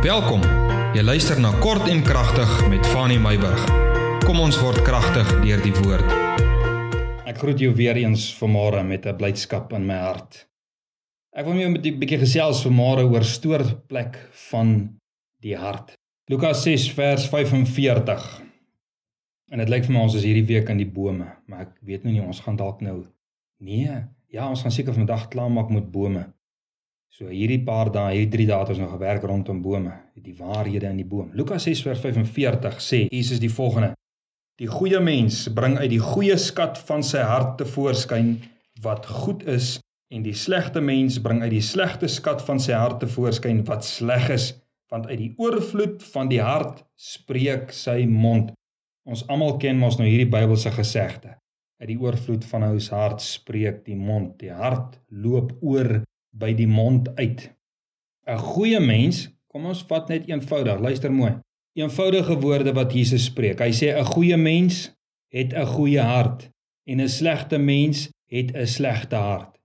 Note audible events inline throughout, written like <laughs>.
Welkom. Jy luister na Kort en Kragtig met Fanny Meyburg. Kom ons word kragtig deur die woord. Ek groet jou weer eens vanmôre met 'n blydskap in my hart. Ek wil net 'n bietjie gesels vanmôre oor stoorplek van die hart. Lukas 6 vers 45. En dit lyk vir my ons is hierdie week in die bome, maar ek weet nou nie ons gaan dalk nou. Nee, ja, ons gaan seker vandag klaarmaak met bome. So hierdie paar dae, hierdie 3 dae het ons nog gewerk rondom bome, die waarhede in die boom. Lukas 6:45 sê Jesus die volgende: Die goeie mens bring uit die goeie skat van sy hart te voorskyn wat goed is en die slegte mens bring uit die slegte skat van sy hart te voorskyn wat sleg is, want uit die oorvloed van die hart spreek sy mond. Ons almal ken mos nou hierdie Bybelse gesegde. Uit die oorvloed van ons hart spreek die mond. Die hart loop oor by die mond uit. 'n Goeie mens, kom ons vat net eenvoudig, luister mooi. Eenvoudige woorde wat Jesus spreek. Hy sê 'n goeie mens het 'n goeie hart en 'n slegte mens het 'n slegte hart.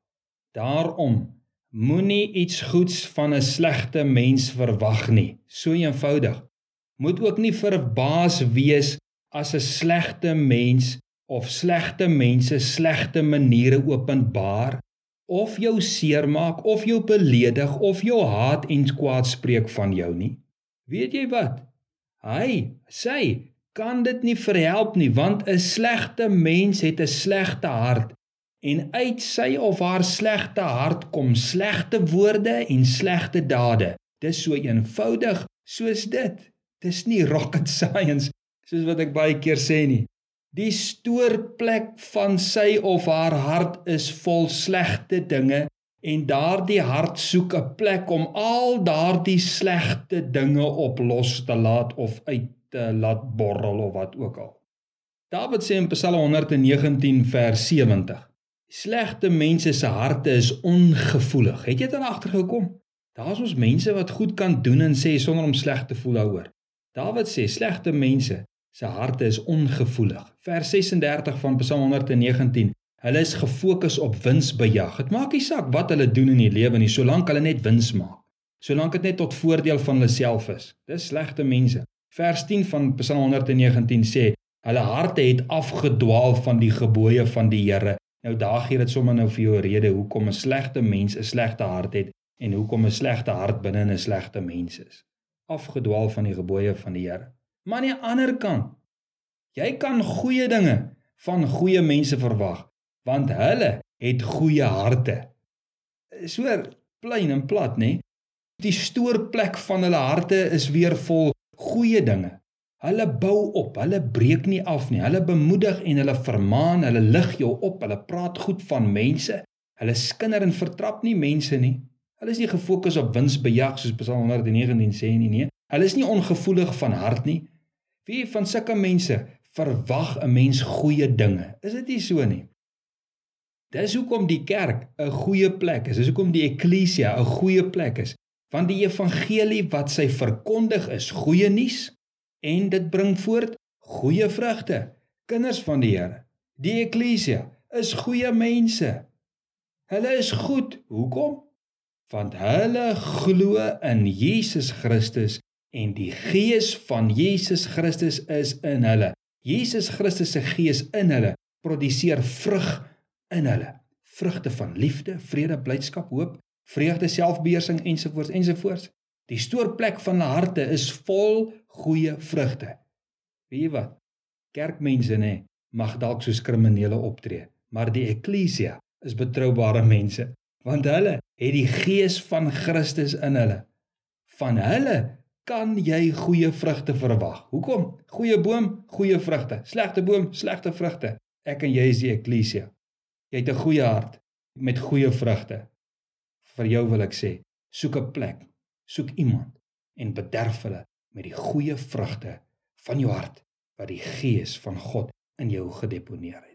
Daarom moenie iets goeds van 'n slegte mens verwag nie. So eenvoudig. Moet ook nie verbaas wees as 'n slegte mens of slegte mense slegte maniere openbaar of jou seermaak of jou beledig of jou haat en kwaad spreek van jou nie. Weet jy wat? Hy, sy kan dit nie verhelp nie want 'n slegte mens het 'n slegte hart en uit sy of haar slegte hart kom slegte woorde en slegte dade. Dis so eenvoudig soos dit. Dis nie rocket <laughs> science soos wat ek baie keer sê nie. Die stoorplek van sy of haar hart is vol slegte dinge en daardie hart soek 'n plek om al daardie slegte dinge op los te laat of uit te laat borrel of wat ook al. Dawid sê in Psalm 119 vers 70: Slegte mense se harte is ongevoelig. Het jy dit agtergekom? Daar's ons mense wat goed kan doen en sê sonder om sleg te voel daaroor. Dawid sê slegte mense se harte is ongevoelig. Vers 36 van Psalm 119. Hulle is gefokus op winsbejag. Dit maak nie saak wat hulle doen in die lewe nie, solank hulle net wins maak. Solank dit net tot voordeel van hulle self is. Dis slegte mense. Vers 10 van Psalm 119 sê: Hulle harte het afgedwaal van die gebooie van die Here. Nou daar gee dit sommer nou vir jou 'n rede hoekom 'n slegte mens 'n slegte hart het en hoekom 'n slegte hart binne 'n slegte mens is. Afgedwaal van die gebooie van die Here. Maar aan die ander kant, jy kan goeie dinge van goeie mense verwag, want hulle het goeie harte. So plain en plat, nê? Die stoorplek van hulle harte is weer vol goeie dinge. Hulle bou op, hulle breek nie af nie. Hulle bemoedig en hulle vermaan, hulle lig jou op, hulle praat goed van mense. Hulle skinder en vertrap nie mense nie. Hulle is nie gefokus op winsbejag soos Psalm 119 sê nie, nee. Hulle is nie ongevoelig van hart nie. Wie van sulke mense verwag 'n mens goeie dinge? Is dit nie so nie? Dis hoekom die kerk 'n goeie plek is. Dis hoekom die eklesia 'n goeie plek is. Want die evangelie wat sy verkondig is goeie nuus en dit bring voort goeie vrugte. Kinders van die Here. Die eklesia is goeie mense. Hulle is goed. Hoekom? Want hulle glo in Jesus Christus en die gees van Jesus Christus is in hulle. Jesus Christus se gees in hulle produseer vrug in hulle. Vrugte van liefde, vrede, blydskap, hoop, vreugde, selfbeheersing ensovoorts ensovoorts. Die stoorplek van hulle harte is vol goeie vrugte. Weet jy wat? Kerkmense nê mag dalk soos kriminele optree, maar die eklesia is betroubare mense want hulle het die gees van Christus in hulle. Van hulle kan jy goeie vrugte verwag. Hoekom? Goeie boom, goeie vrugte. Slegte boom, slegte vrugte. Ek en jy is die eklesia. Jy het 'n goeie hart met goeie vrugte. Vir jou wil ek sê, soek 'n plek, soek iemand en bederf hulle met die goeie vrugte van jou hart wat die gees van God in jou gedeponeer het.